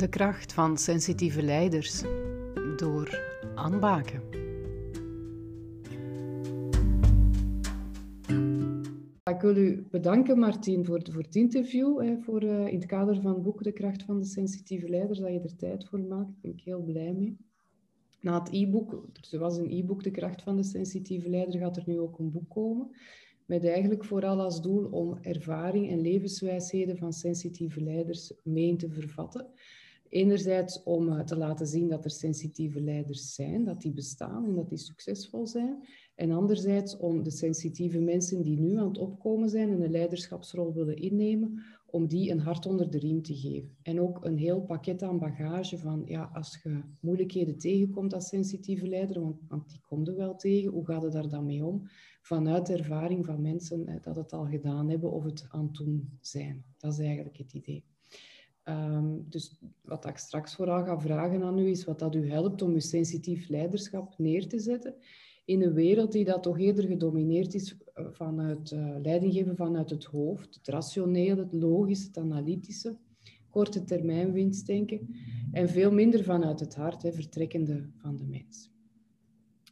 De kracht van sensitieve leiders door Anne Baken. Ik wil u bedanken, Martien, voor, het interview. Voor, uh, in het kader van het boek De kracht van de sensitieve leiders, dat je er tijd voor maakt. Daar ben ik heel blij mee. Na het e-book, er was een e-book De kracht van de sensitieve leider, gaat er nu ook een boek komen. Met eigenlijk vooral als doel om ervaring en levenswijsheden van sensitieve leiders mee te vervatten. Enerzijds om eh, te laten zien dat er sensitieve leiders zijn, dat die bestaan en dat die succesvol zijn. En anderzijds om de sensitieve mensen die nu aan het opkomen zijn en een leiderschapsrol willen innemen, om die een hart onder de riem te geven. En ook een heel pakket aan bagage van, ja, als je moeilijkheden tegenkomt als sensitieve leider, want, want die komt er wel tegen, hoe gaat het daar dan mee om? Vanuit de ervaring van mensen eh, dat het al gedaan hebben of het aan het doen zijn. Dat is eigenlijk het idee. Um, dus wat ik straks vooral ga vragen aan u is wat dat u helpt om uw sensitief leiderschap neer te zetten in een wereld die dat toch eerder gedomineerd is eh, vanuit uh, leidinggeven vanuit het hoofd, het rationele, het logische, het analytische, korte termijn winstdenken en veel minder vanuit het hart, hè, vertrekkende van de mens.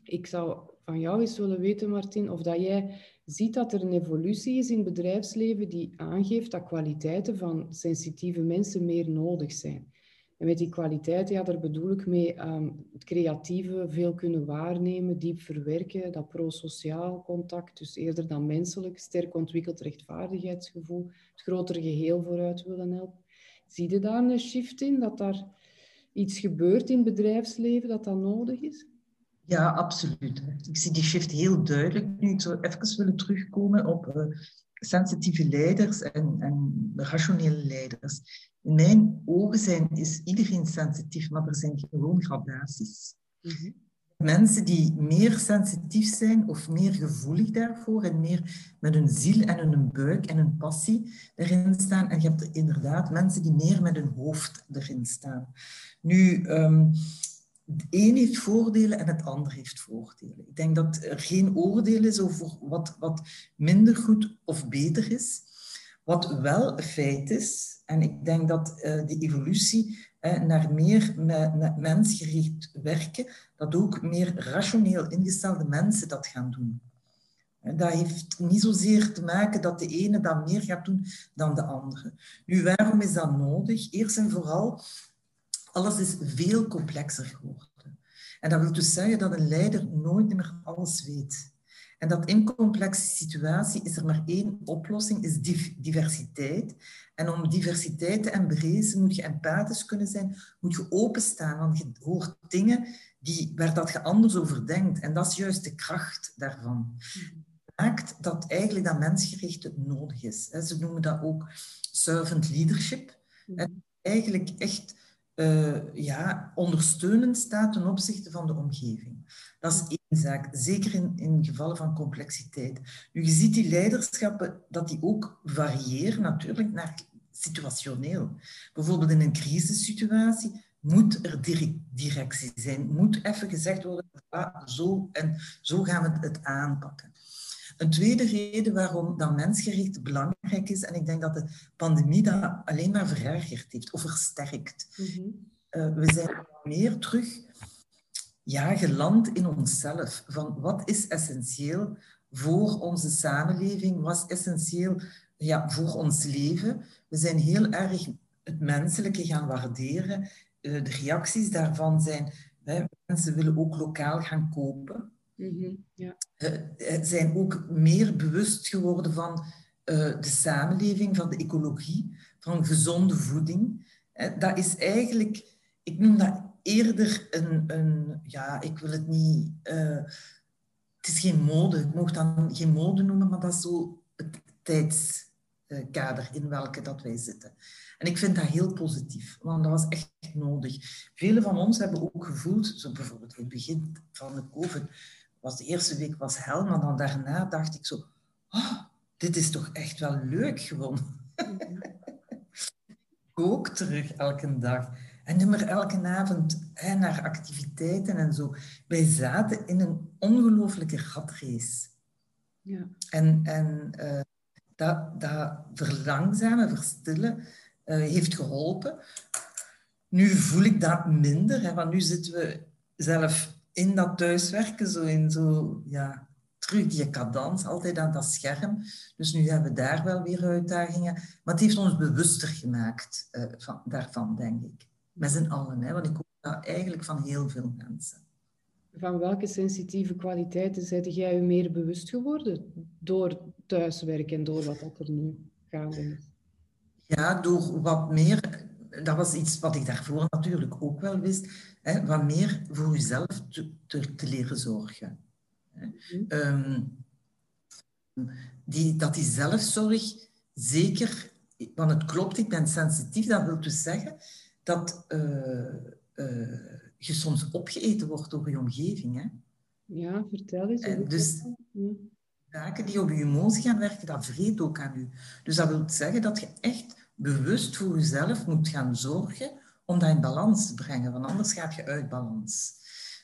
Ik zou van jou eens willen weten, Martin, of dat jij ziet dat er een evolutie is in bedrijfsleven die aangeeft dat kwaliteiten van sensitieve mensen meer nodig zijn. En met die kwaliteiten, ja, daar bedoel ik mee um, het creatieve, veel kunnen waarnemen, diep verwerken, dat prosociaal contact, dus eerder dan menselijk, sterk ontwikkeld rechtvaardigheidsgevoel, het grotere geheel vooruit willen helpen. Zie je daar een shift in, dat daar iets gebeurt in bedrijfsleven dat dat nodig is? Ja, absoluut. Ik zie die shift heel duidelijk. Nu, ik zou even willen terugkomen op uh, sensitieve leiders en, en rationele leiders. In mijn ogen zijn, is iedereen sensitief, maar er zijn gewoon gradaties. Mm Mensen die meer sensitief zijn of meer gevoelig daarvoor en meer met hun ziel en hun buik en hun passie erin staan. En je hebt inderdaad mensen die meer met hun hoofd erin staan. Nu, um, het een heeft voordelen en het ander heeft voordelen. Ik denk dat er geen oordeel is over wat, wat minder goed of beter is. Wat wel een feit is, en ik denk dat uh, de evolutie naar meer met, mensgericht werken, dat ook meer rationeel ingestelde mensen dat gaan doen. Dat heeft niet zozeer te maken dat de ene dat meer gaat doen dan de andere. Nu, waarom is dat nodig? Eerst en vooral alles is veel complexer geworden. En dat wil dus zeggen dat een leider nooit meer alles weet. En dat in complexe situatie is er maar één oplossing, is diversiteit. En om diversiteit te embracen moet je empathisch kunnen zijn, moet je openstaan, want je hoort dingen die, waar dat je anders over denkt. En dat is juist de kracht daarvan. Maakt dat eigenlijk dat mensgericht nodig is. Ze noemen dat ook servant leadership. En eigenlijk echt uh, ja, ondersteunend staat ten opzichte van de omgeving. Dat is één zaak, zeker in, in gevallen van complexiteit. Nu, je ziet die leiderschappen dat die ook variëren natuurlijk naar situationeel. Bijvoorbeeld in een crisissituatie moet er directie zijn, moet even gezegd worden, ah, zo en zo gaan we het aanpakken. Een tweede reden waarom dat mensgericht belangrijk is, en ik denk dat de pandemie dat alleen maar verergerd heeft of versterkt. Mhm. uh, we zijn meer terug ja, geland in onszelf. Van wat is essentieel voor onze samenleving? Wat is essentieel ja, voor ons leven? We zijn heel erg het menselijke gaan waarderen. Uh, de reacties daarvan zijn, hè, mensen willen ook lokaal gaan kopen. Mm ja. uh, zijn ook meer bewust geworden van uh, de samenleving, van de ecologie, van gezonde voeding. dat is eigenlijk, ik noem dat eerder een, een ja, ik wil het niet, het is geen mode, ik mag dan geen mode noemen, maar dat is zo het tijdskader in welke dat wij zitten. En ik vind dat heel positief, want dat was echt nodig. Velen van ons hebben ook gevoeld, zo bijvoorbeeld in het begin van de COVID, was de eerste week was hel, maar dan daarna dacht ik zo, oh, dit is toch echt wel leuk gewoon. ook terug elke dag. En niet meer elke avond hè, naar activiteiten en zo. Wij zaten in een ongelooflijke ratrace. Ja. En, en uh, dat, dat verlangzamen, verstillen, uh, heeft geholpen. Nu voel ik dat minder, hè, want nu zitten we zelf in dat thuiswerken, zo in zo, ja, terug die cadans, altijd aan dat scherm. Dus nu hebben we daar wel weer uitdagingen. Maar het heeft ons bewuster gemaakt uh, van, daarvan, denk ik. Met z'n allen, hè, want ik hoor dat eigenlijk van heel veel mensen. Van welke sensitieve kwaliteiten zijn jij je meer bewust geworden door thuiswerken en door wat er nu gaande is? Ja, door wat meer dat was iets wat ik daarvoor natuurlijk ook wel wist, hè, wat meer voor jezelf te, te, leren zorgen. Um, die, dat die zelfzorg zeker, want het klopt, ik ben sensitief, dat wil dus zeggen dat uh, uh, je soms opgeeten wordt door je omgeving. Hè? Ja, vertel eens. Uh, dus zaken die op je emotie gaan werken, dat vreet ook aan u. Dus dat wil zeggen dat je echt bewust voor jezelf moet gaan zorgen om dat in balans te brengen, want anders gaat je uit balans.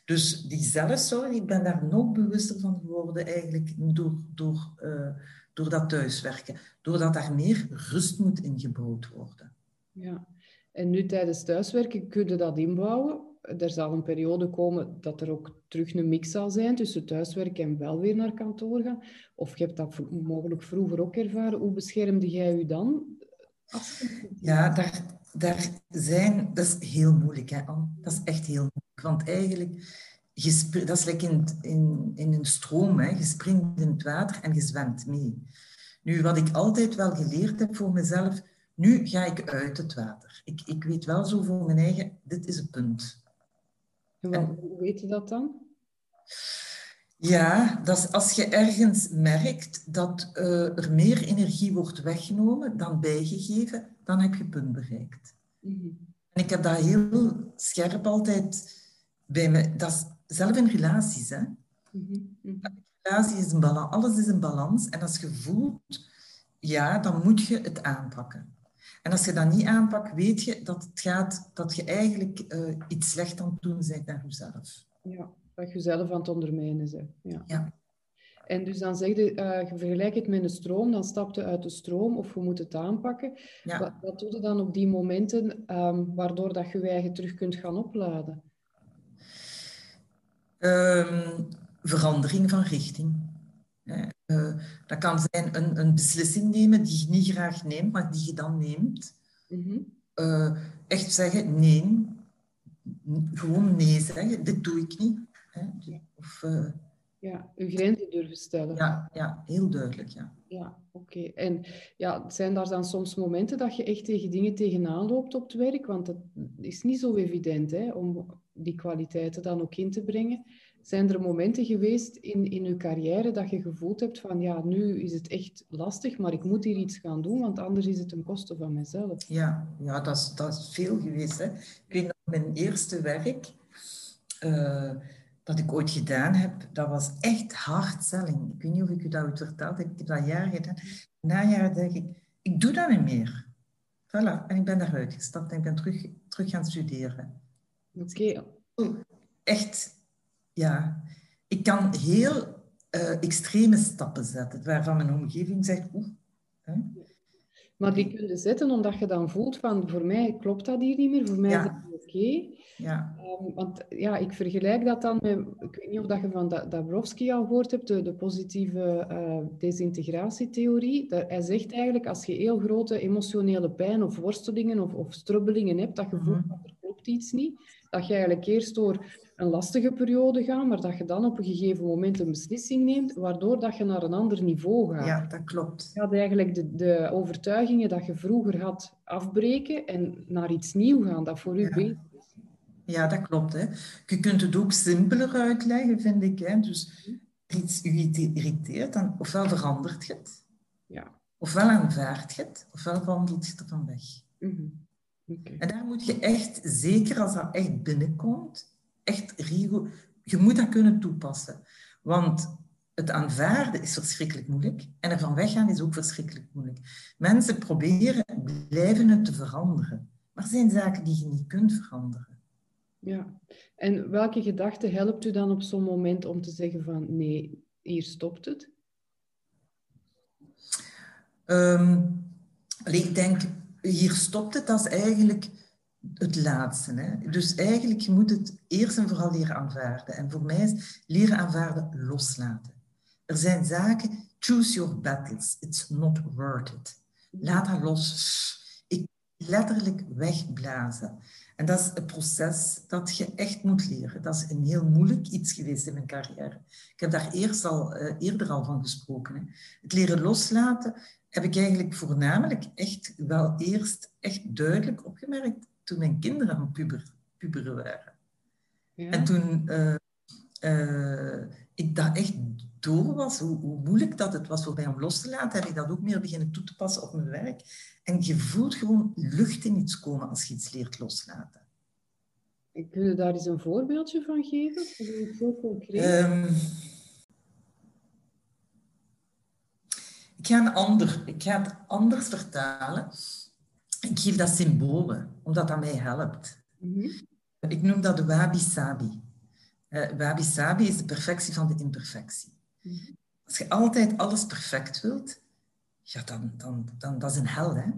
Dus die zelfzorg, ik ben daar nog bewuster van geworden eigenlijk door, door, uh, door dat thuiswerken. Doordat daar meer rust moet ingebouwd worden. Ja, en nu tijdens thuiswerken kun je dat inbouwen. Er zal een periode komen dat er ook terug een mix zal zijn tussen thuiswerken en wel weer naar kantoor gaan. Of je hebt dat mogelijk vroeger ook ervaren. Hoe beschermde jij je dan ja, daar, daar zijn... Dat is heel moeilijk, hè. Dat is echt heel moeilijk. Want eigenlijk... Je, dat is lekker in, in, in een stroom. Hè. Je springt in het water en je zwemt mee. Nu, wat ik altijd wel geleerd heb voor mezelf... Nu ga ik uit het water. Ik, ik weet wel zo voor mijn eigen... Dit is het punt. Hoe weet je dat dan? Ja, dat is als je ergens merkt dat uh, er meer energie wordt weggenomen dan bijgegeven, dan heb je punt bereikt. Mm En ik heb dat heel scherp altijd bij me. Dat is zelf in relaties. Hè? Mm -hmm. Relatie is een balans, alles is een balans. En als je voelt, ja, dan moet je het aanpakken. En als je dat niet aanpakt, weet je dat het gaat, dat je eigenlijk uh, iets slecht aan het doen bent naar jezelf. Ja dat je zelf aan het ondermijnen bent. Ja. ja. En dus dan zeg je, uh, je vergelijkt het met een stroom, dan stapt je uit de stroom of je moet het aanpakken. Ja. Wat, wat doe je dan op die momenten um, waardoor dat je je eigen terug kunt gaan opladen? Um, verandering van richting. Uh, dat kan zijn een, een, beslissing nemen die je niet graag neemt, maar die je dan neemt. Mm -hmm. uh, echt zeggen nee, gewoon nee zeggen, dit doe ik niet. Of, uh... Ja, uw grenzen durven stellen. Ja, ja heel duidelijk, ja. Ja, oké. En ja, zijn daar dan soms momenten dat je echt tegen dingen tegenaan loopt op het werk? Want het is niet zo evident hè, om die kwaliteiten dan ook in te brengen. Zijn er momenten geweest in, in uw carrière dat je gevoeld hebt van ja, nu is het echt lastig, maar ik moet hier iets gaan doen, want anders is het een kosten van mezelf? Ja, ja dat, is, dat is veel geweest. Hè. Ik weet nog, mijn eerste werk... Uh, dat ik ooit gedaan heb, dat was echt hardselling. Ik weet niet of ik u dat ooit verteld heb. Ik heb dat jaren gedaan. Na jaren denk ik, ik doe dat niet meer. Voilà. En ik ben daaruit gestapt en ik ben terug, terug gaan studeren. Oké. Echt, ja. Ik kan heel uh, extreme stappen zetten, waarvan mijn omgeving zegt, oeh. Maar die kun je zetten omdat je dan voelt van, voor mij klopt dat hier niet meer, voor mij ja. is het oké. Ja. Um, want ja, ik vergelijk dat dan met, ik weet niet of dat je van Dabrowski al gehoord hebt, de, de positieve uh, desintegratietheorie. Dat, hij zegt eigenlijk, als je heel grote emotionele pijn of worstelingen of, of strubbelingen hebt, dat je voelt dat er klopt iets niet, dat je eigenlijk eerst door een lastige periode gaat, maar dat je dan op een gegeven moment een beslissing neemt, waardoor dat je naar een ander niveau gaat. Ja, dat klopt. Je gaat eigenlijk de, de overtuigingen dat je vroeger had afbreken en naar iets nieuws gaan, dat voor u ja. beter ja, dat klopt. Hè. Je kunt het ook simpeler uitleggen, vind ik. Hè. Dus iets u irriteert, dan ofwel verandert je het, ja. ofwel aanvaardt je het, ofwel wandelt je ervan weg. Mm -hmm. okay. En daar moet je echt, zeker als dat echt binnenkomt, echt je moet dat kunnen toepassen. Want het aanvaarden is verschrikkelijk moeilijk en ervan weggaan is ook verschrikkelijk moeilijk. Mensen proberen, blijven het te veranderen. Maar er zijn zaken die je niet kunt veranderen. Ja, en welke gedachte helpt u dan op zo'n moment om te zeggen van nee, hier stopt het? Um, ik denk, hier stopt het. Dat is eigenlijk het laatste. Hè? Dus eigenlijk, je moet het eerst en vooral leren aanvaarden. En voor mij is leren aanvaarden loslaten. Er zijn zaken, choose your battles. It's not worth it. Laat dat los. Ik letterlijk wegblazen. En dat is een proces dat je echt moet leren. Dat is een heel moeilijk iets geweest in mijn carrière. Ik heb daar eerst al, uh, eerder al van gesproken. Hè. Het leren loslaten heb ik eigenlijk voornamelijk echt wel eerst echt duidelijk opgemerkt toen mijn kinderen aan puber, puberen waren. Ja. En toen uh, uh, ik dat echt door was, hoe, hoe, moeilijk dat het was voor mij om los te laten, heb ik dat ook meer beginnen toe te passen op mijn werk. En je voelt gewoon lucht in iets komen als je iets leert loslaten. Kun je daar eens een voorbeeldje van geven? Zo concreet? Um, ik, ga een ander, ik ga het anders vertalen. Ik geef dat symbolen, omdat dat mij helpt. Mm -hmm. Ik noem dat de wabi-sabi. Uh, wabi-sabi is de perfectie van de imperfectie. Mm -hmm. Als je altijd alles perfect wilt, ja, dan, dan, dan dat is een hel. Hè?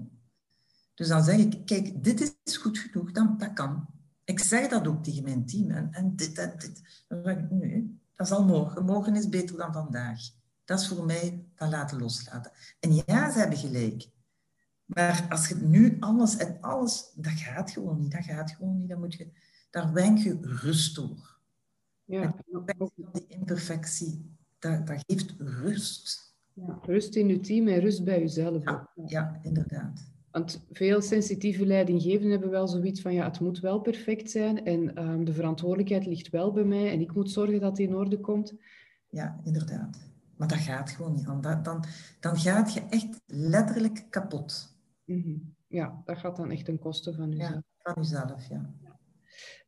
Dus dan zeg ik, kijk, dit is goed genoeg, dan, dat kan. Ik zeg dat ook tegen mijn team. En, en dit en dit. Dan zeg ik, nee, dat is al morgen. Morgen is beter dan vandaag. Dat is voor mij dat laten loslaten. En ja, ze hebben gelijk. Maar als je nu alles en alles, dat gaat gewoon niet. Dat gaat gewoon niet. Dan moet je, daar wenk je rust door. Ja. Die imperfectie, dat, dat geeft rust. Ja, rust in je team en rust bij jezelf. Ja, ja, inderdaad. Want veel sensitieve leidinggevenden hebben wel zoiets van, ja, het moet wel perfect zijn en um, de verantwoordelijkheid ligt wel bij mij en ik moet zorgen dat het in orde komt. Ja, inderdaad. Maar dat gaat gewoon niet. Dan, dan, dan gaat je echt letterlijk kapot. Mm -hmm. Ja, dat gaat dan echt ten koste van jezelf. Ja, van jezelf, ja.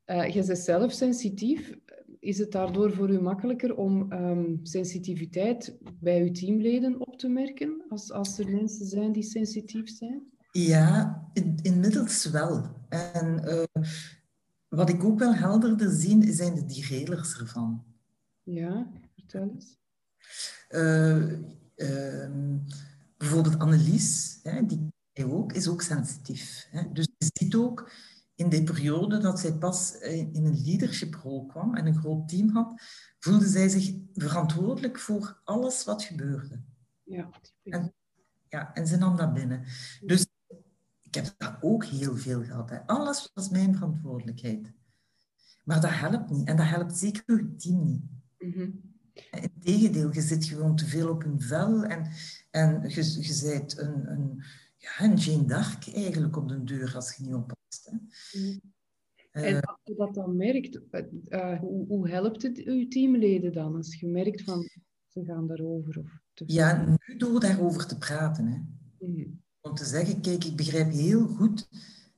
Uh, je bent zelf sensitief. Is het daardoor voor u makkelijker om um, sensitiviteit bij uw teamleden op te merken, als, als er mensen zijn die sensitief zijn? Ja, in, inmiddels wel. En uh, wat ik ook wel helderder zie, zijn de derailers ervan. Ja, vertel eens. Uh, uh, bijvoorbeeld Annelies, hè, die ook, is ook sensitief. Hè. Dus je ziet ook in die periode dat zij pas in een leadershiprol kwam en een groot team had, voelde zij zich verantwoordelijk voor alles wat gebeurde. Ja, en, ja, en ze nam dat binnen. Dus ik heb dat ook heel veel gehad. Hè. Alles was mijn verantwoordelijkheid. Maar dat helpt niet. En dat helpt zeker het team niet. Mm -hmm. Integendeel, je zit gewoon te veel op een vel en, en je, je bent een, een, ja, een Jeanne d'Arc eigenlijk op de deur als je niet oppast. Hè. Mm. En uh, als je dat dan merkt, uh, hoe, hoe, helpt het uw teamleden dan als je merkt van ze gaan daarover? Of te ja, nu door daarover te praten. Hè. Mm om te zeggen, kijk, ik begrijp heel goed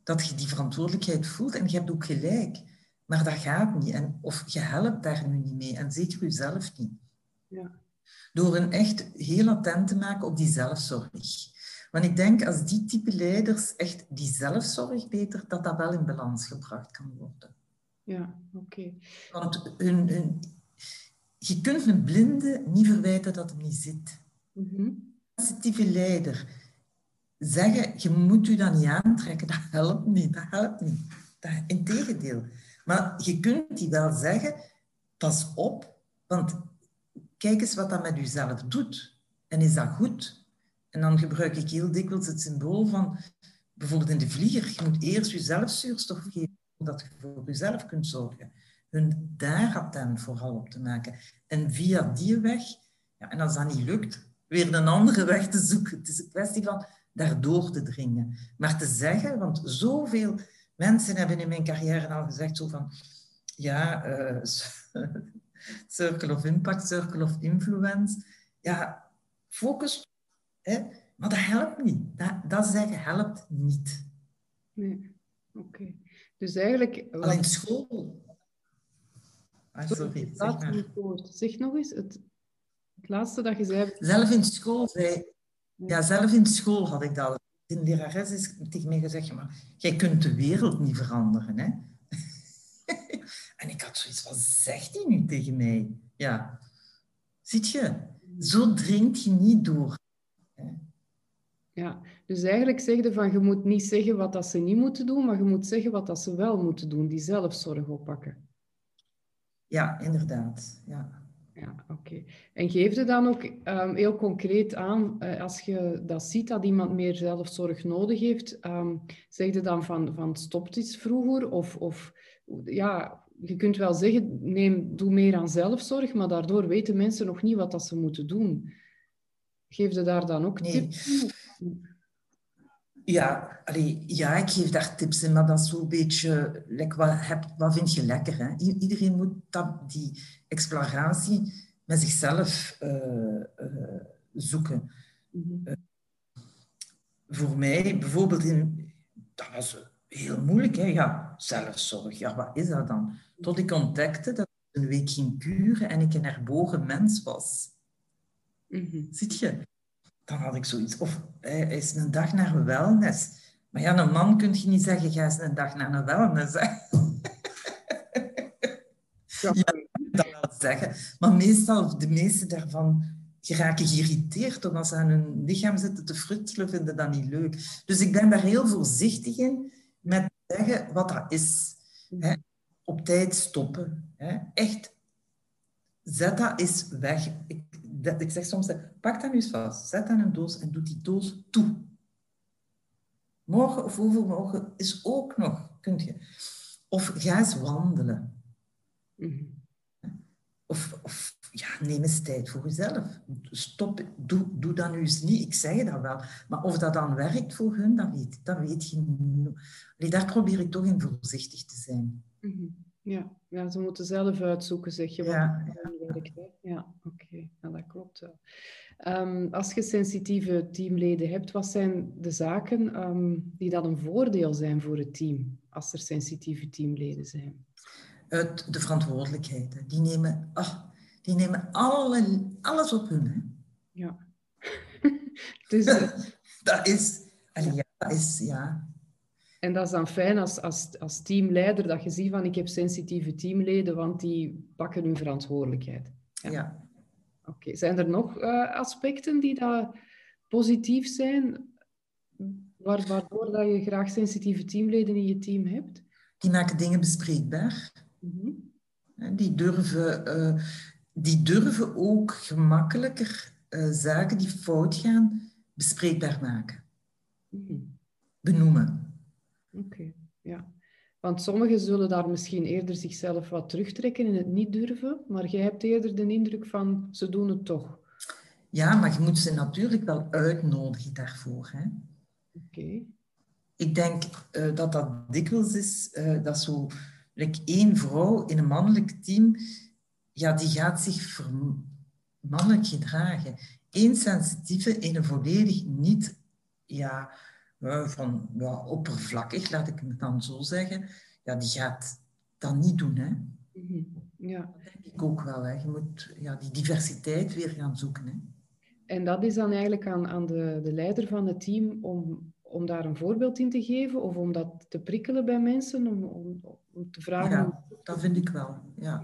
dat je die verantwoordelijkheid voelt en je hebt ook gelijk. Maar dat gaat niet. En, of je helpt daar nu niet mee. En zeker jezelf niet. Ja. Door een echt heel attent te maken op die zelfzorg. Want ik denk, als die type leiders echt die zelfzorg beter, dat dat wel in balans gebracht kan worden. Ja, oké. Want hun, hun, je kunt een blinde niet verwijten dat hij niet zit. Mm -hmm. Een sensitieve leider zeggen, je moet je dat niet aantrekken, dat helpt niet. Dat helpt niet. Dat, integendeel. Maar je kunt die wel zeggen, pas op, want kijk eens wat dat met jezelf doet. En is dat goed? En dan gebruik ik heel dikwijls het symbool van, bijvoorbeeld in de vlieger, je moet eerst jezelf zuurstof geven, zodat je voor jezelf kunt zorgen. Hun daar attent vooral op te maken. En via die weg, ja, en als dat niet lukt, weer een andere weg te zoeken. Het is een kwestie van daardoor te dringen. Maar te zeggen, want zoveel mensen hebben in mijn carrière al gezegd zo van, ja, uh, circle of impact, circle of influence. Ja, focus, hè, maar dat helpt niet. Dat, dat zeggen helpt niet. Nee, oké. Dus eigenlijk... Al in school. Ah, sorry, zeg maar. Zeg nog eens, het, het laatste dat je zei... Zelf in school zei ja, zelf in school had ik dat. Een lerares is tegen mij gezegd, maar jij kunt de wereld niet veranderen. Hè? en ik had zoiets, wat zegt hij nu tegen mij? Ja, ziet je, zo dringt je niet door. Ja. Dus eigenlijk zeg je van, je moet niet zeggen wat dat ze niet moeten doen, maar je moet zeggen wat dat ze wel moeten doen, die zelfzorg oppakken. Ja, inderdaad. Ja. Ja, oké. En geef dan ook um, heel concreet aan, uh, als je dat ziet dat iemand meer zelfzorg nodig heeft, um, zeg je dan van, van stopt iets vroeger? Of, of ja, je kunt wel zeggen, neem, doe meer aan zelfzorg, maar daardoor weten mensen nog niet wat dat ze moeten doen. Geef je daar dan ook Nee. tips? Ja, allee, ja, ik geef daar tips in, maar dat is zo'n beetje... like, wat, heb, wat vind je lekker? Hè? Iedereen moet dat, die exploratie met zichzelf eh, eh, zoeken. Mhm. Voor mij, bijvoorbeeld, in, dat was heel moeilijk. Hè? Ja, zelfzorg, ja, wat is dat dan? Tot ik ontdekte dat ik een week ging kuren en ik een herbogen mens was. Zit je? Dan had ik zoiets. Of hij is een dag naar wellness. Maar ja, een man kun je niet zeggen, ga eens een dag naar een wellness. Hè? Ja. dat wel zeggen. Maar meestal, de meeste daarvan geraken geïrriteerd omdat ze aan hun lichaam zitten te frutselen, vinden dat niet leuk. Dus ik ben daar heel voorzichtig in met zeggen wat dat is. Hè. Op tijd stoppen. Hè. Echt, zet dat eens weg. Ik, dat, ik zeg soms, pak dat nu eens vast, zet dat in een doos en doe die doos toe. Morgen of overmorgen is ook nog, kunt je. Of ga eens wandelen. Mhm. Of, of ja, neem eens tijd voor jezelf. Stop, doe, doe dat nu eens niet. Ik zeg dat wel. Maar of dat dan werkt voor hun, dat weet, dat weet je niet. Daar probeer ik toch in voorzichtig te zijn. Mhm. Ja. ja, ze moeten zelf uitzoeken, zeg je, wat Ja, hen werkt. Hè? Ja, oké. Ja, dat klopt wel. Ehm, als je sensitieve teamleden hebt, wat zijn de zaken ehm, die dan een voordeel zijn voor het team, als er sensitieve teamleden zijn? De verantwoordelijkheid. hè. Die nemen, ah, die nemen alle, alles op hun. Hè. Ja. dus, eh, Dat is, allee, ja, dat is, ja. En dat is dan fijn als, als, als teamleider, dat je ziet van ik heb sensitieve teamleden, want die pakken hun verantwoordelijkheid. Ja. ja. Oké, Zijn er nog eh, aspecten die dat positief zijn, waar- waardoor dat je graag sensitieve teamleden in je team hebt? Die maken dingen bespreekbaar. Mhm. Hè, Die durven, eh, die durven ook gemakkelijker eh, zaken die fout gaan bespreekbaar maken. Mhm. Benoemen. Oké, ja. Want sommigen zullen daar misschien eerder zichzelf wat terugtrekken en het niet durven, maar jij hebt eerder de indruk van ze doen het toch. Ja, maar je moet ze natuurlijk wel uitnodigen daarvoor. Hè? Oké. Ik denk eh, dat dat dikwijls is, eh, dat zo like één vrouw in een mannelijk team, ja, die gaat zich mannelijk gedragen. Eén sensitieve in een volledig niet, ja, van ja, oppervlakkig, laat ik het dan zo zeggen, ja, die gaat dat niet doen. Hè? Mhm. Ja. Dat denk ik ook wel. Hè? Je moet ja, die diversiteit weer gaan zoeken. Hè? En dat is dan eigenlijk aan, aan de, de leider van het team om, om daar een voorbeeld in te geven of om dat te prikkelen bij mensen, om, om, om te vragen. Ja, dat vind ik wel. Ja.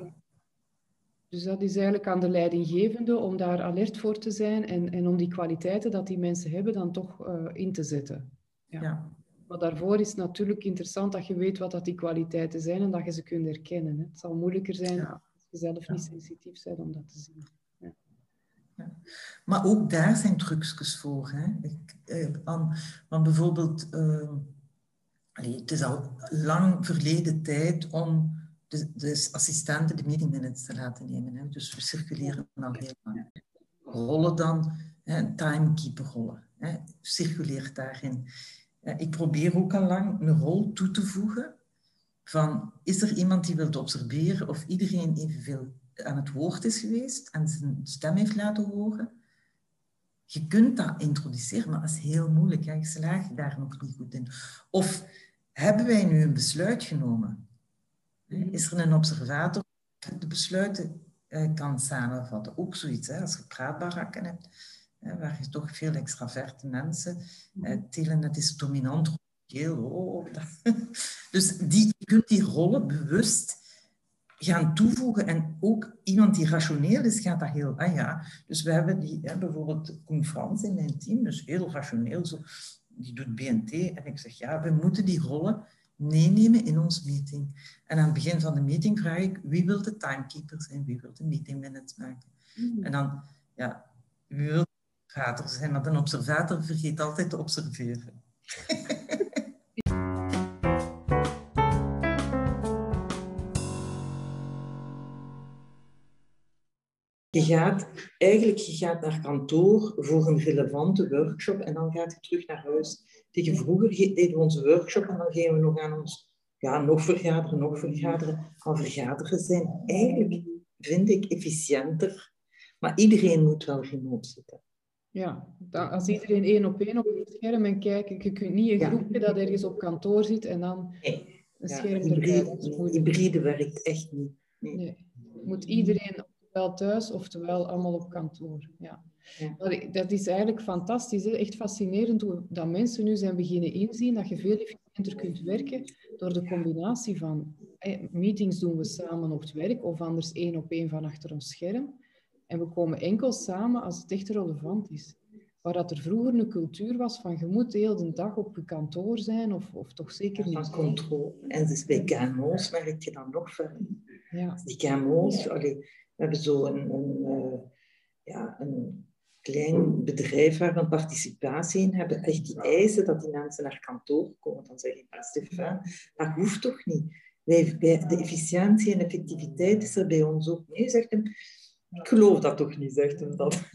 Dus dat is eigenlijk aan de leidinggevende om daar alert voor te zijn en, en om die kwaliteiten dat die mensen hebben dan toch eh, in te zetten. Ja. Ja. Maar daarvoor is het natuurlijk interessant dat je weet wat dat die kwaliteiten zijn en dat je ze kunt herkennen. Hè. Het zal moeilijker zijn Ja. als je zelf Ja. niet sensitief bent om dat te zien. Maar ook daar zijn trucjes voor. Hè? Ik, eh, aan, want bijvoorbeeld, eh, allee, het is al lang verleden tijd om de, de assistenten de meeting minutes te laten nemen. Hè? Dus we circuleren al heel lang. Rollen dan, hè, timekeeper rollen. Hè? Circuleert daarin. Ik probeer ook al lang een rol toe te voegen van is er iemand die wil observeren of iedereen evenveel aan het woord is geweest en zijn stem heeft laten horen. Je kunt dat introduceren, maar dat is heel moeilijk. Hè? Je slaagt daar nog niet goed in. Of hebben wij nu een besluit genomen? Hè? Is er een observator die de besluiten eh, kan samenvatten? Ook zoiets, hè? als je praatbarakken hebt, waar je toch veel extraverte mensen, eh, telenet is dominant, heel, oh, Dus die, je kunt die rollen bewust gaan toevoegen. En ook iemand die rationeel is, gaat dat heel... Ah ja, dus we hebben die, hè, bijvoorbeeld Koen Frans in mijn team, dus heel rationeel, zo, die doet BNT. En ik zeg, ja, we moeten die rollen meenemen in ons meeting. En aan het begin van de meeting vraag ik, wie wil de timekeeper zijn? Wie wil de meeting minutes maken? Mm. En dan, ja, wie wil zijn? Want een observator vergeet altijd te observeren. Je gaat eigenlijk je gaat naar kantoor voor een relevante workshop en dan gaat je terug naar huis. Tegen vroeger deden we onze workshop en dan gingen we nog aan ons ja, nog vergaderen, nog vergaderen. Maar vergaderen zijn eigenlijk, vind ik, efficiënter. Maar iedereen moet wel remote zitten. Ja, als iedereen één op één op het scherm en kijkt, je kunt niet een groepje dat ergens op kantoor zit en dan nee. een scherm erbij. Hybride, werkt echt niet. Nee. nee. Moet iedereen oftewel thuis, oftewel allemaal op kantoor. Ja. ja. Dat is eigenlijk fantastisch. Hè? Echt fascinerend hoe dat mensen nu zijn beginnen inzien dat je veel efficiënter kunt werken door de combinatie van meetings doen we samen op het werk of anders één op één van achter ons scherm. En we komen enkel samen als het echt relevant is. Waar dat er vroeger een cultuur was van je moet de hele dag op je kantoor zijn of, of toch zeker niet. Van controle. En dus bij KMO's merk je dan nog verder. Ja. Die KMO's, allee, we hebben zo een, een, uh, ja, een klein bedrijf waar we een participatie in hebben. Echt die eisen dat die mensen naar kantoor komen. Dan zeg ik, Stefan, dat hoeft toch niet? Wij, de efficiëntie en effectiviteit is er bij ons ook. Nee, zegt hem, ik geloof dat toch niet, zegt hem dat.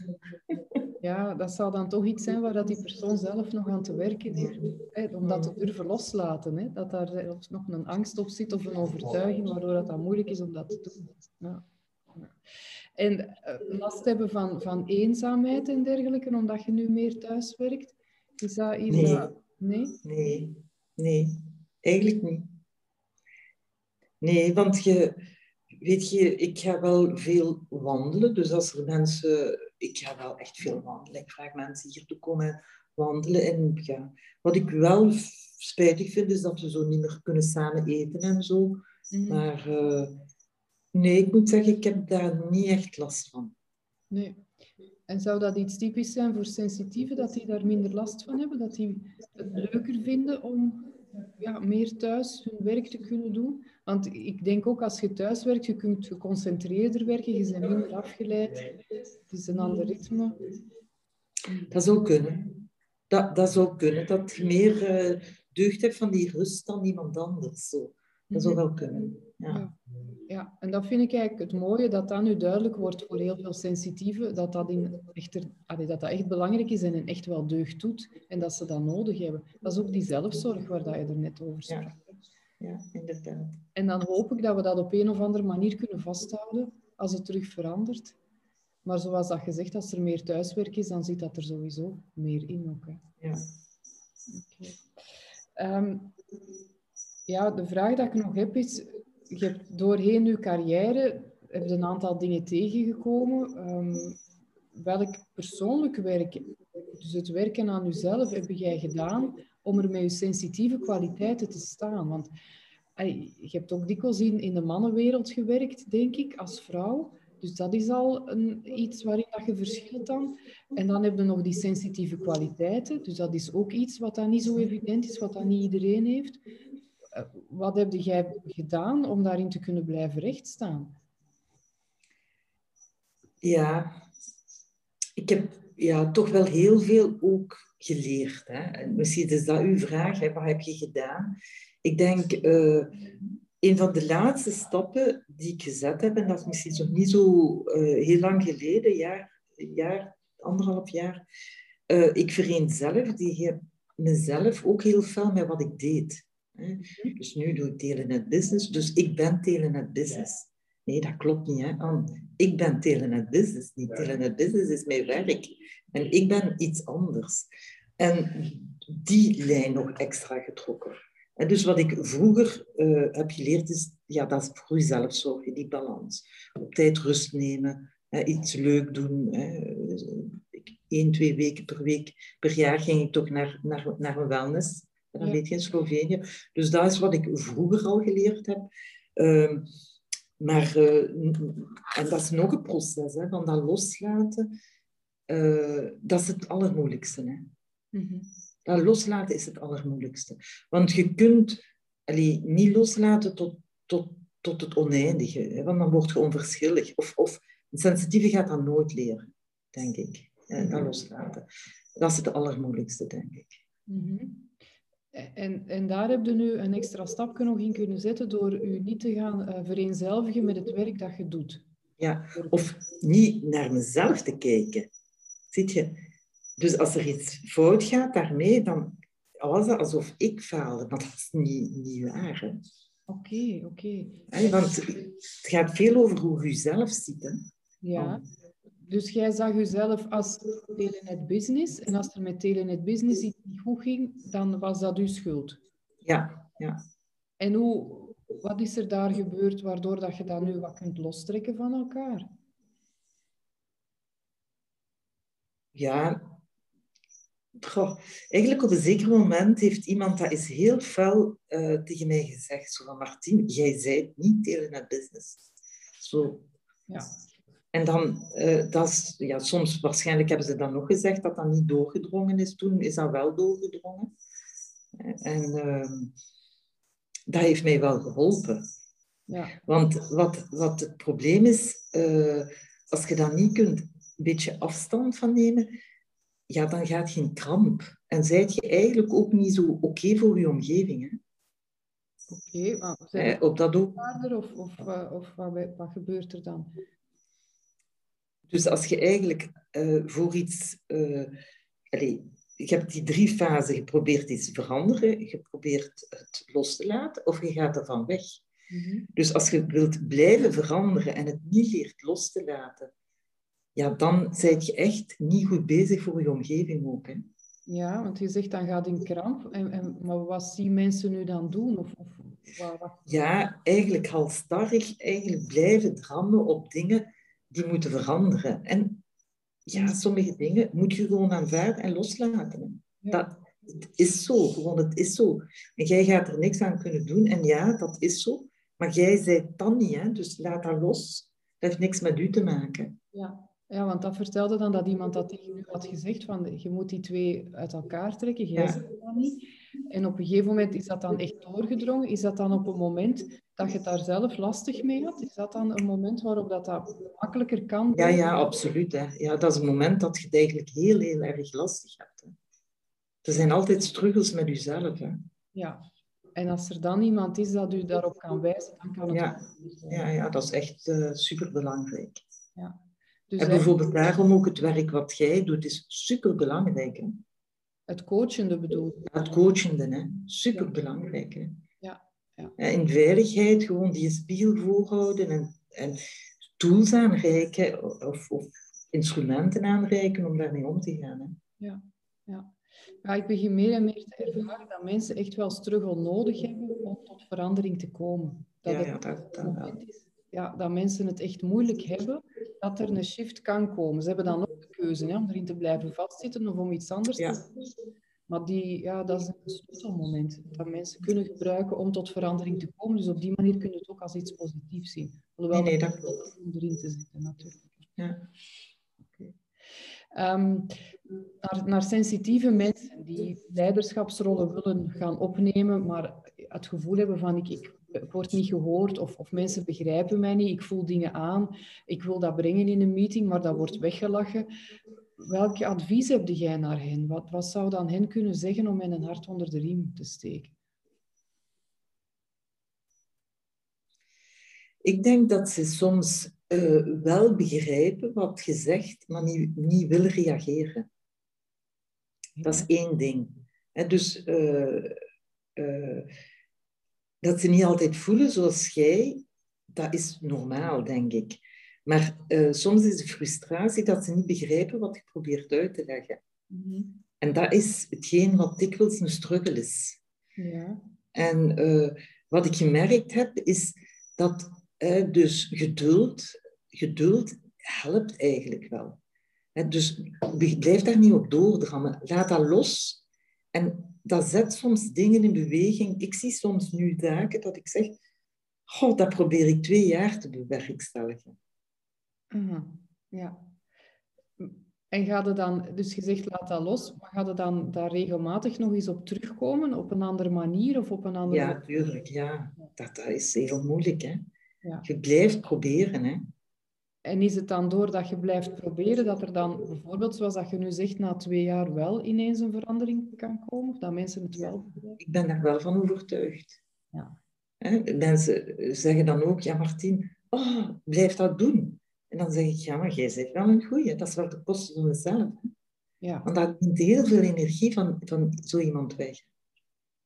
Ja, dat zal dan toch iets zijn waar dat die persoon zelf nog aan te werken heeft. Hè, om dat te durven loslaten. Hè, dat daar zelfs nog een angst op zit of een overtuiging waardoor dat, dat moeilijk is om dat te doen. Ja. En uh, last hebben van, van eenzaamheid en dergelijke, omdat je nu meer thuis werkt, is dat iets nee. dat... Nee? Nee, nee, eigenlijk niet. Nee, want je, weet je, ik ga wel veel wandelen. Dus als er mensen... Ik ga wel echt veel wandelen. Ik vraag mensen hier te komen wandelen. En ja, wat ik wel spijtig vind, is dat we zo niet meer kunnen samen eten en zo. Mm. Maar... Uh, Nee, ik moet zeggen, ik heb daar niet echt last van. Nee. En zou dat iets typisch zijn voor sensitieven, dat die daar minder last van hebben? Dat die het leuker vinden om ja, meer thuis hun werk te kunnen doen? Want ik denk ook als je thuis werkt, je kunt geconcentreerder werken, je bent minder afgeleid. Het is een ander ritme. Dat zou kunnen. Dat, dat zou kunnen. Dat je meer uh, deugd hebt van die rust dan iemand anders. Zo. Dat zou wel kunnen. Ja. ja. en dat vind ik eigenlijk het mooie, dat dat nu duidelijk wordt voor heel veel sensitieven, dat dat, in echter, dat, dat echt belangrijk is en echt wel deugd doet en dat ze dat nodig hebben. Dat is ook die zelfzorg waar dat je er net over sprak. Ja. Ja, inderdaad. En dan hoop ik dat we dat op een of andere manier kunnen vasthouden als het terug verandert. Maar zoals dat gezegd, als er meer thuiswerk is, dan zit dat er sowieso meer in ook. Hè. Ja. Okay. Ehm, ja, de vraag dat ik nog heb is, je hebt doorheen je carrière heb je een aantal dingen tegengekomen. Um, welk persoonlijk werk, dus het werken aan jezelf, heb jij gedaan om er met je sensitieve kwaliteiten te staan? Want je hebt ook dikwijls in, de mannenwereld gewerkt, denk ik, als vrouw. Dus dat is al een, iets waarin dat je verschilt dan. En dan heb je nog die sensitieve kwaliteiten. Dus dat is ook iets wat dan niet zo evident is, wat dan niet iedereen heeft. Eh, wat heb jij gedaan om daarin te kunnen blijven rechtstaan? Ja, ik heb ja, toch wel heel veel ook geleerd. Hè. Misschien is dat uw vraag, hè, wat heb je gedaan? Ik denk, uh, een van de laatste stappen die ik gezet heb, en dat is misschien nog niet zo uh, heel lang geleden, jaar, jaar anderhalf jaar, uh, ik vereenzelvigde mezelf ook heel veel met wat ik deed. Mhm. Dus nu doe ik telenet business, dus ik ben telenet business. Nee, dat klopt niet. Hè? Ik ben telenet business niet. Telenet business is mijn werk. En ik ben iets anders. En die lijn nog extra getrokken. En dus wat ik vroeger uh, heb geleerd is, ja, dat is voor jezelf zorgen, die balans. Op tijd rust nemen, hè, iets leuk doen. Hè. Eén, twee weken per week, per jaar ging ik toch naar, naar, naar een wellness en dan weet je in Slovenië. Dus dat is wat ik vroeger al geleerd heb. Ehm, maar, uh, en dat is nog een proces, hè, van dat loslaten. Uh, dat is het allermoeilijkste. Hè. Mm -hmm. Dat loslaten is het allermoeilijkste. Want je kunt allee, niet loslaten tot, tot, tot het oneindige, hè, want dan word je onverschillig. Of, of een sensitieve gaat dat nooit leren, denk ik. Hè, dat loslaten. Dat is het allermoeilijkste, denk ik. Mm -hmm. En, en daar heb je nu een extra stapje nog in kunnen zetten door u niet te gaan uh, vereenzelvigen met het werk dat je doet. Ja, of niet naar mezelf te kijken. Ziet je? Dus als er iets fout gaat daarmee, dan was het alsof ik faalde. Maar dat is niet, niet waar. Oké, oké. Want het gaat veel over hoe je zelf ziet. Hè? Ja. Dus jij zag jezelf als telenet business. En als er met telenet business iets niet goed ging, dan was dat uw schuld. Ja, ja. En hoe, wat is er daar gebeurd waardoor dat je dat nu wat kunt lostrekken van elkaar? Ja, Goh, eigenlijk op een zeker moment heeft iemand dat is heel fel uh, tegen mij gezegd. Zo van, Martien, jij zei niet telenet business. Zo. Ja. En dan, uh, dat is, ja, soms, waarschijnlijk hebben ze dan nog gezegd dat dat niet doorgedrongen is. Toen is dat wel doorgedrongen. En uh, dat heeft mij wel geholpen. Ja. Want wat, wat het probleem is, als je daar niet kunt beetje afstand van nemen, ja, dan gaat je in kramp. En zijt je eigenlijk ook niet zo oké okay voor je omgeving. Hè? Oké, okay, maar op dat ook... Of, of, of wat, wat gebeurt er dan? Dus als je eigenlijk uh, voor iets... Uh, allez, je hebt die drie fasen. Je probeert iets te veranderen, je probeert het los te laten of je gaat ervan weg. Mm -hmm. Dus als je wilt blijven veranderen en het niet leert los te laten, ja, dan ben je echt niet goed bezig voor je omgeving ook. Hè? Ja, want je zegt dan gaat in kramp. En, en, maar wat zien mensen nu dan doen? Of, of wat, wat... Ja, eigenlijk halstarrig eigenlijk blijven drammen op dingen die moeten veranderen. En ja, sommige dingen moet je gewoon aanvaarden en loslaten. Ja. Dat, het is zo, gewoon het is zo. En jij gaat er niks aan kunnen doen. En ja, dat is zo. Maar jij zei dan niet, hè? dus laat dat los. Dat heeft niks met u te maken. Ja, ja want dat vertelde dan dat iemand dat tegen u had gezegd, van je moet die twee uit elkaar trekken, jij ja. dat niet. En op een gegeven moment is dat dan echt doorgedrongen. Is dat dan op een moment dat je het daar zelf lastig mee had? Is dat dan een moment waarop dat, dat makkelijker kan? Ja, ja, absoluut. Hè. Ja, dat is een moment dat je het eigenlijk heel, heel erg lastig hebt. Hè. Er zijn altijd struggles met jezelf. Hè. Ja, en als er dan iemand is dat u daarop kan wijzen, dan kan het ja. Ja, ja, dat is echt uh, superbelangrijk. Ja. Dus en bijvoorbeeld daarom ook het werk wat jij doet, is superbelangrijk. Hè? Het coachende bedoel Het coachende, hè. superbelangrijk. Hè? Ja. Ja. In veiligheid gewoon die spiegel voorhouden en, en tools aanreiken of, of instrumenten aanreiken om daarmee om te gaan. Hè? Ja, ja. Ja, ik begin meer en meer te ervaren dat mensen echt wel struggle nodig hebben om tot verandering te komen. Dat ja, het ja, dat, dat, moment is ja, dat mensen het echt moeilijk hebben, dat er een shift kan komen. Ze hebben dan ook de keuze hè, om erin te blijven vastzitten of om iets anders Ja. te doen. Maar die, ja, dat is een sleutelmoment dat mensen kunnen gebruiken om tot verandering te komen. Dus op die manier kun je het ook als iets positiefs zien. Alhoewel Nee, nee, dat klopt. om erin te zitten, natuurlijk. Ja. Ehm, naar, naar sensitieve mensen die leiderschapsrollen willen gaan opnemen, maar het gevoel hebben van ik, ik word niet gehoord of, of mensen begrijpen mij niet, ik voel dingen aan, ik wil dat brengen in een meeting, maar dat wordt weggelachen. Welk advies heb jij naar hen? Wat, wat zou dan hen kunnen zeggen om hen een hart onder de riem te steken? Ik denk dat ze soms uh, wel begrijpen wat je zegt, maar niet, niet willen reageren. Dat is één ding. He, dus uh, uh, dat ze niet altijd voelen zoals jij, dat is normaal, denk ik. Maar soms is de frustratie dat ze niet begrijpen wat je probeert uit te leggen. Mm -hmm. En dat is hetgeen wat dikwijls een struggle is. Ja. En wat ik gemerkt heb, is dat dus geduld, geduld helpt eigenlijk wel. Dus blijf daar niet op doordrammen. Laat dat los. En dat zet soms dingen in beweging. Ik zie soms nu dagen dat ik zeg, God, dat probeer ik twee jaar te bewerkstelligen. Uh Ja. En gaat het dan, dus je zegt laat dat los, maar gaat het dan daar regelmatig nog eens op terugkomen, op een andere manier of op een andere... Ja, tuurlijk, ja. Dat, dat is heel moeilijk, hè. Ja. Je blijft proberen, hè. En is het dan doordat je blijft proberen, dat er dan bijvoorbeeld, zoals dat je nu zegt, na twee jaar wel ineens een verandering kan komen? Of dat mensen het wel begrijpen? Ik ben daar wel van overtuigd. Ja. Mensen zeggen dan ook, ja Martien, oh, blijf dat doen. En dan zeg ik, ja, maar jij zegt wel een goeie. Dat is wel de kosten van mezelf. Ja. Want dat neemt heel veel energie van, van zo iemand weg.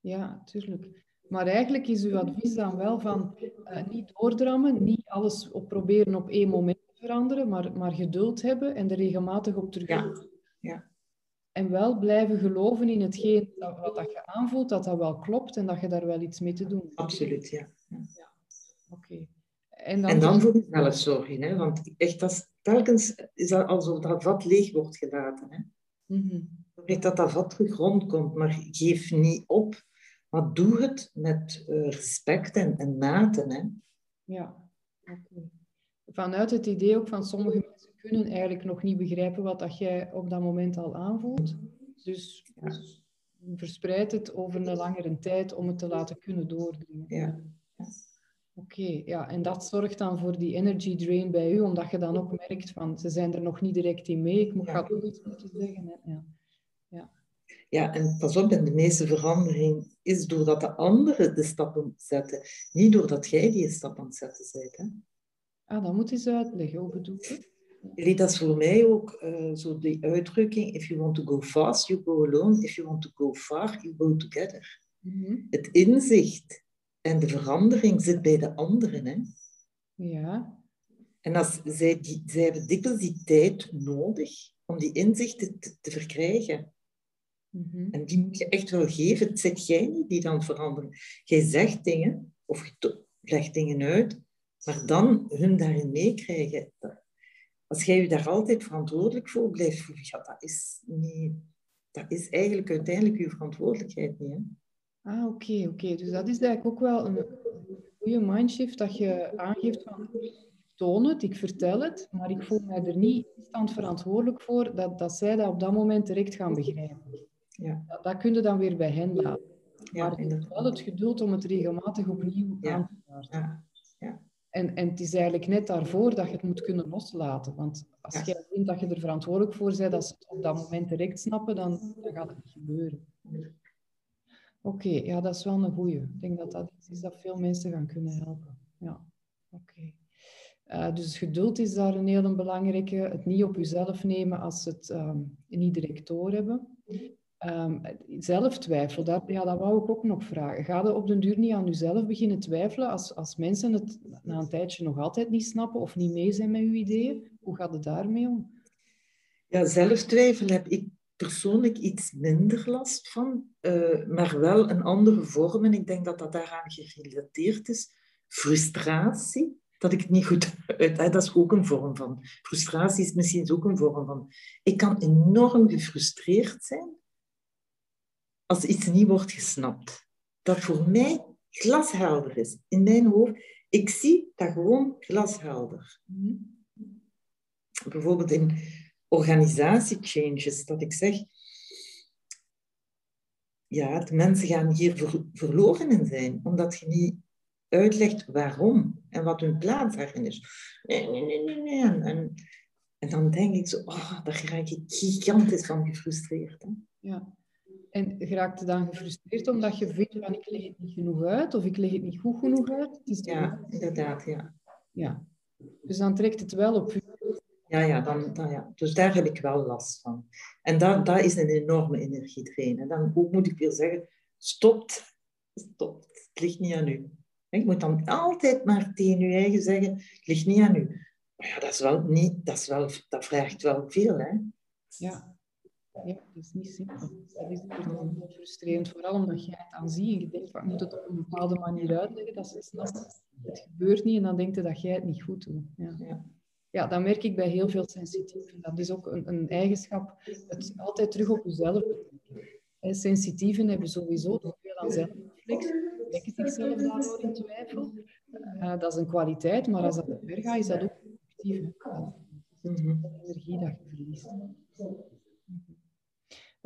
Ja, tuurlijk. Maar eigenlijk is uw advies dan wel van uh, niet doordrammen, niet alles op proberen op één moment veranderen, maar, maar geduld hebben en er regelmatig op terug. Ja. ja. En wel blijven geloven in hetgeen dat, wat dat je aanvoelt, dat dat wel klopt en dat je daar wel iets mee te doen hebt. Absoluut, ja. ja. Oké. En dan, en dan voor jezelf zorgen, hè? want echt, dat is, telkens is dat alsof dat vat leeg wordt gelaten. Hè? Mm -hmm. Dat dat vat terug rondkomt, maar geef niet op. Maar doe het met uh, respect en, en mate. Hè? Ja, okay. Vanuit het idee ook van sommige mensen kunnen eigenlijk nog niet begrijpen wat dat jij op dat moment al aanvoelt. Dus, ja. verspreid het over een langere tijd om het te laten kunnen doordringen. Ja. Oké, ja, en dat zorgt dan voor die energy drain bij u, omdat je dan ook merkt van ze zijn er nog niet direct in mee, ik moet, ja. ook iets moeten zeggen. Ja. Ja. ja, en pas op, en de meeste verandering is doordat de anderen de stappen zetten, niet doordat jij die stap aan het zetten bent. Hè? Ah, dat moet eens uitleggen, hoe bedoel je? Dat is voor mij ook uh, zo die uitdrukking, if you want to go fast, you go alone. If you want to go far, you go together. Mm -hmm. Het inzicht en de verandering zit bij de anderen. Hè? Ja. En als zij, die, zij hebben dikwijls die tijd nodig om die inzichten te, te verkrijgen. Mm En die moet je echt wel geven. Het zit jij niet die dan veranderen. Jij zegt dingen, of je legt dingen uit, maar dan hun daarin meekrijgen. Als jij je daar altijd verantwoordelijk voor blijft voelen, ja, dat is, niet, dat is eigenlijk uiteindelijk je verantwoordelijkheid niet. Hè? Ah, oké, oké. Dus dat is eigenlijk ook wel een goede mindshift dat je aangeeft van toon het, ik vertel het, maar ik voel mij er niet verantwoordelijk voor dat, dat zij dat op dat moment direct gaan begrijpen. Ja. Dat, dat kun je dan weer bij hen laten. Ja, maar het is wel het geduld om het regelmatig opnieuw aan te starten. Ja. Ja. En, en het is eigenlijk net daarvoor dat je het moet kunnen loslaten. Want als ja. jij vindt dat je er verantwoordelijk voor bent, dat ze het op dat moment direct snappen, dan, dan gaat het niet gebeuren. Oké, ja, dat is wel een goeie. Ik denk dat dat iets is dat veel mensen gaan kunnen helpen. Ja, oké. Uh, dus geduld is daar een heel belangrijke. Het niet op jezelf nemen als ze het um, niet direct hebben. Um, zelftwijfel, dat, ja, dat wou ik ook nog vragen. Ga je op den duur niet aan jezelf beginnen twijfelen als, als mensen het na een tijdje nog altijd niet snappen of niet mee zijn met je ideeën? Hoe gaat het daarmee om? Ja, zelftwijfel heb ik persoonlijk iets minder last van, uh, maar wel een andere vorm. En ik denk dat dat daaraan gerelateerd is. Frustratie, dat ik het niet goed uit... Dat is ook een vorm van... Frustratie is misschien ook een vorm van... Ik kan enorm gefrustreerd zijn als iets niet wordt gesnapt. Dat voor mij glashelder is. In mijn hoofd, ik zie dat gewoon glashelder. Bijvoorbeeld in organisatiechanges, dat ik zeg, ja, de mensen gaan hier ver, verloren in zijn, omdat je niet uitlegt waarom en wat hun plaats daarin is. Nee, nee, nee, nee, nee. En, en, dan denk ik zo, oh, daar raak ik gigantisch van gefrustreerd. Hè? Ja. En raakt dan gefrustreerd omdat je vindt van ik leg het niet genoeg uit of ik leg het niet goed genoeg uit? ja, inderdaad, ja. ja. Dus dan trekt het wel op je ja, ja, dan, dan, ja. Dus daar heb ik wel last van. En dat, dat is een enorme energietrain. En dan moet ik weer zeggen, stopt, stopt. Het ligt niet aan u. Je moet dan altijd maar tegen je eigen zeggen, het ligt niet aan u. Maar ja, dat is wel niet, dat, is wel, dat vraagt wel veel, hè. Ja. Ja, dat is niet simpel. Dat is heel frustrerend, vooral omdat jij het aan ziet en je denkt, ik moet het op een bepaalde manier uitleggen, dat ze snappen. Het gebeurt niet en dan denkt je dat jij het niet goed doet. Ja. ja dat merk ik bij heel veel sensitieven. Dat is ook een, een eigenschap, het altijd terug op jezelf Sensitieven hebben sowieso veel aan zelfreflectie, trekken zichzelf daardoor in twijfel. uh, dat is een kwaliteit, maar als dat te ver gaat, is dat ook effectief. Mm energie dat je verliest.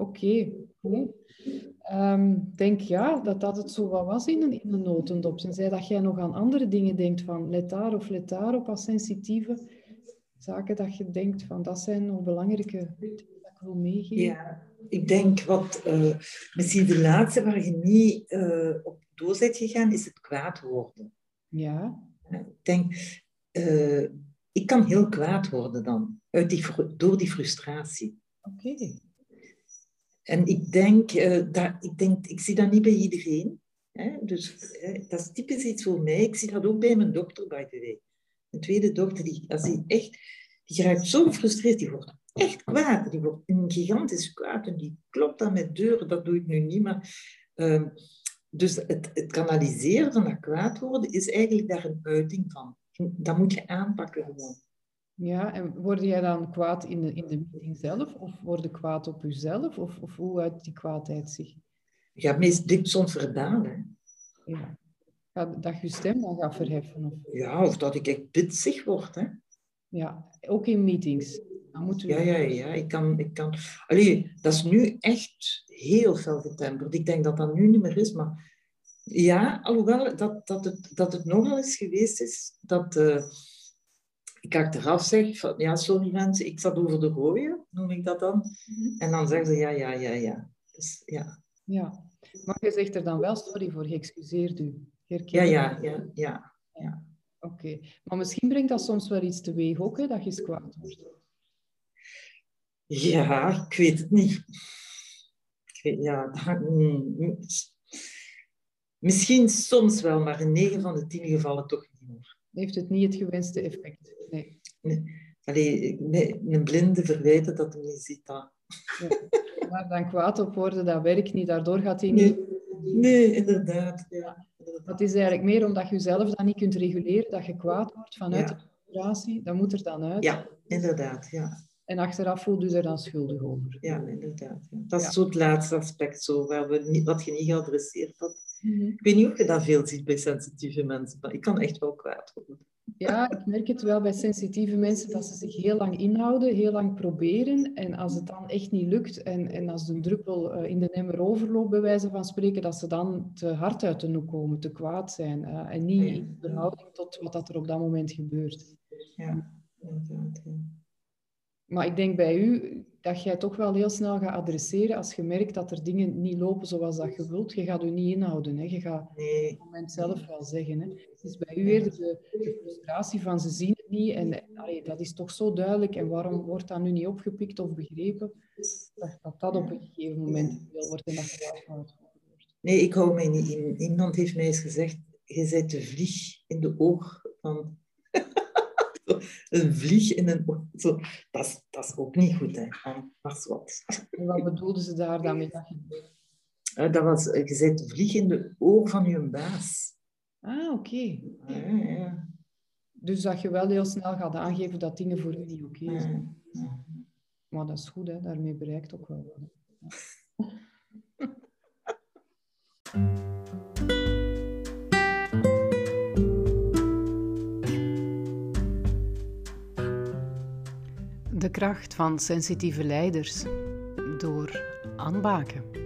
Oké, okay, ehm, Ik denk ja, dat dat het zo wat was in een, in een notendop. Tenzij dat jij nog aan andere dingen denkt van let daar of let daarop als sensitieve zaken dat je denkt van dat zijn nog belangrijke dingen dat ik wil meegeven. Ja, ik denk wat uh, misschien de laatste waar je niet uh, op door bent gegaan, is het kwaad worden. Ja. Ik denk, uh, ik kan heel kwaad worden dan, uit die, door die frustratie. Oké. En ik denk, uh, dat, ik denk, ik zie dat niet bij iedereen. Hè? Dus hè, dat is typisch iets voor mij. Ik zie dat ook bij mijn dokter, by the way. Een tweede dokter, die, als die echt, die raakt zo gefrustreerd, die wordt echt kwaad. Die wordt een gigantisch kwaad en die klopt dan met deuren. Dat doe ik nu niet, maar... Uh, dus het, het, kanaliseren van dat kwaad worden is eigenlijk daar een uiting van. Dat moet je aanpakken gewoon. Ja, en word jij dan kwaad in de, in de meeting zelf? Of word je kwaad op jezelf? Of, of hoe uit die kwaadheid zich? Ja, meest dit soms verbaal, hè. Ja. Dat je stem dan gaat verheffen? Of... Ja, of dat ik echt bitsig word, hè. Ja, ook in meetings. Dan moet u... Ja, ja, ja. Ik kan... Ik kan... Allee, dat is nu echt heel fel getemperd. Ik denk dat dat nu niet meer is, maar... Ja, alhoewel dat, dat, het, dat het nogal eens geweest is dat... Uh, ik achteraf zeg van, ja, sorry mensen, ik zat over de gooien, noem ik dat dan. Mm-hmm. En dan zeggen ze, ja, ja, ja, ja. Dus, ja. Ja, maar je zegt er dan wel sorry voor, je excuseert u. Ja, ja, ja, ja. ja. Oké, okay. maar misschien brengt dat soms wel iets teweeg ook, hè, dat je kwaad wordt. Ja, ik weet het niet. Ik weet, ja, dat, mm, misschien soms wel, maar in 9 van de 10 gevallen toch niet meer. Heeft het niet het gewenste effect? Nee. nee. Allee, nee, een blinde verwijten dat hij niet ziet. Dat. Ja. Maar dan kwaad op worden, dat werkt niet. Daardoor gaat hij niet... Nee, nee inderdaad. Ja. Dat is eigenlijk meer omdat je jezelf dan niet kunt reguleren, dat je kwaad wordt vanuit ja. de frustratie. Dat moet er dan uit. Ja, inderdaad. Ja. En achteraf voelt u er dan schuldig over. Ja, inderdaad. Ja. Dat is ja. zo het laatste aspect, zo, waar we niet, wat je niet geadresseerd had. Mm -hmm. Ik weet niet of je dat veel ziet bij sensitieve mensen, maar ik kan echt wel kwaad worden. Ja, ik merk het wel bij sensitieve mensen dat ze zich heel lang inhouden, heel lang proberen. En als het dan echt niet lukt en, en als de druppel uh, in de emmer overloopt, bij wijze van spreken, dat ze dan te hard uit de noek komen, te kwaad zijn. Uh, en niet in verhouding tot wat dat er op dat moment gebeurt. Ja, inderdaad. Ja. Maar ik denk bij u dat jij toch wel heel snel gaat adresseren als je merkt dat er dingen niet lopen zoals dat je wilt. Je gaat u niet inhouden. Hè. Je gaat nee. op het moment zelf wel zeggen. Hè. Het is bij u eerder de, de frustratie van ze zien het niet. En allee, dat is toch zo duidelijk. En waarom wordt dat nu niet opgepikt of begrepen? Dat dat, dat op een gegeven moment veel wordt en dat je wordt. Nee, ik hou mij niet in. Iemand heeft mij eens gezegd, je zet de vlieg in de oog van een vlieg in een oog. Zo, dat, is, dat is ook niet goed, hè. Wat. En wat bedoelden ze daar dan mee? Uh, dat was, je zet de vlieg in de oog van je baas. Ah, oké. Okay. Ja, ja. Dus dat je wel heel snel gaat aangeven dat dingen voor u niet oké okay zijn. Ja. Maar dat is goed, hè. daarmee bereikt ook wel wat. De kracht van sensitieve leiders door Anne Baken.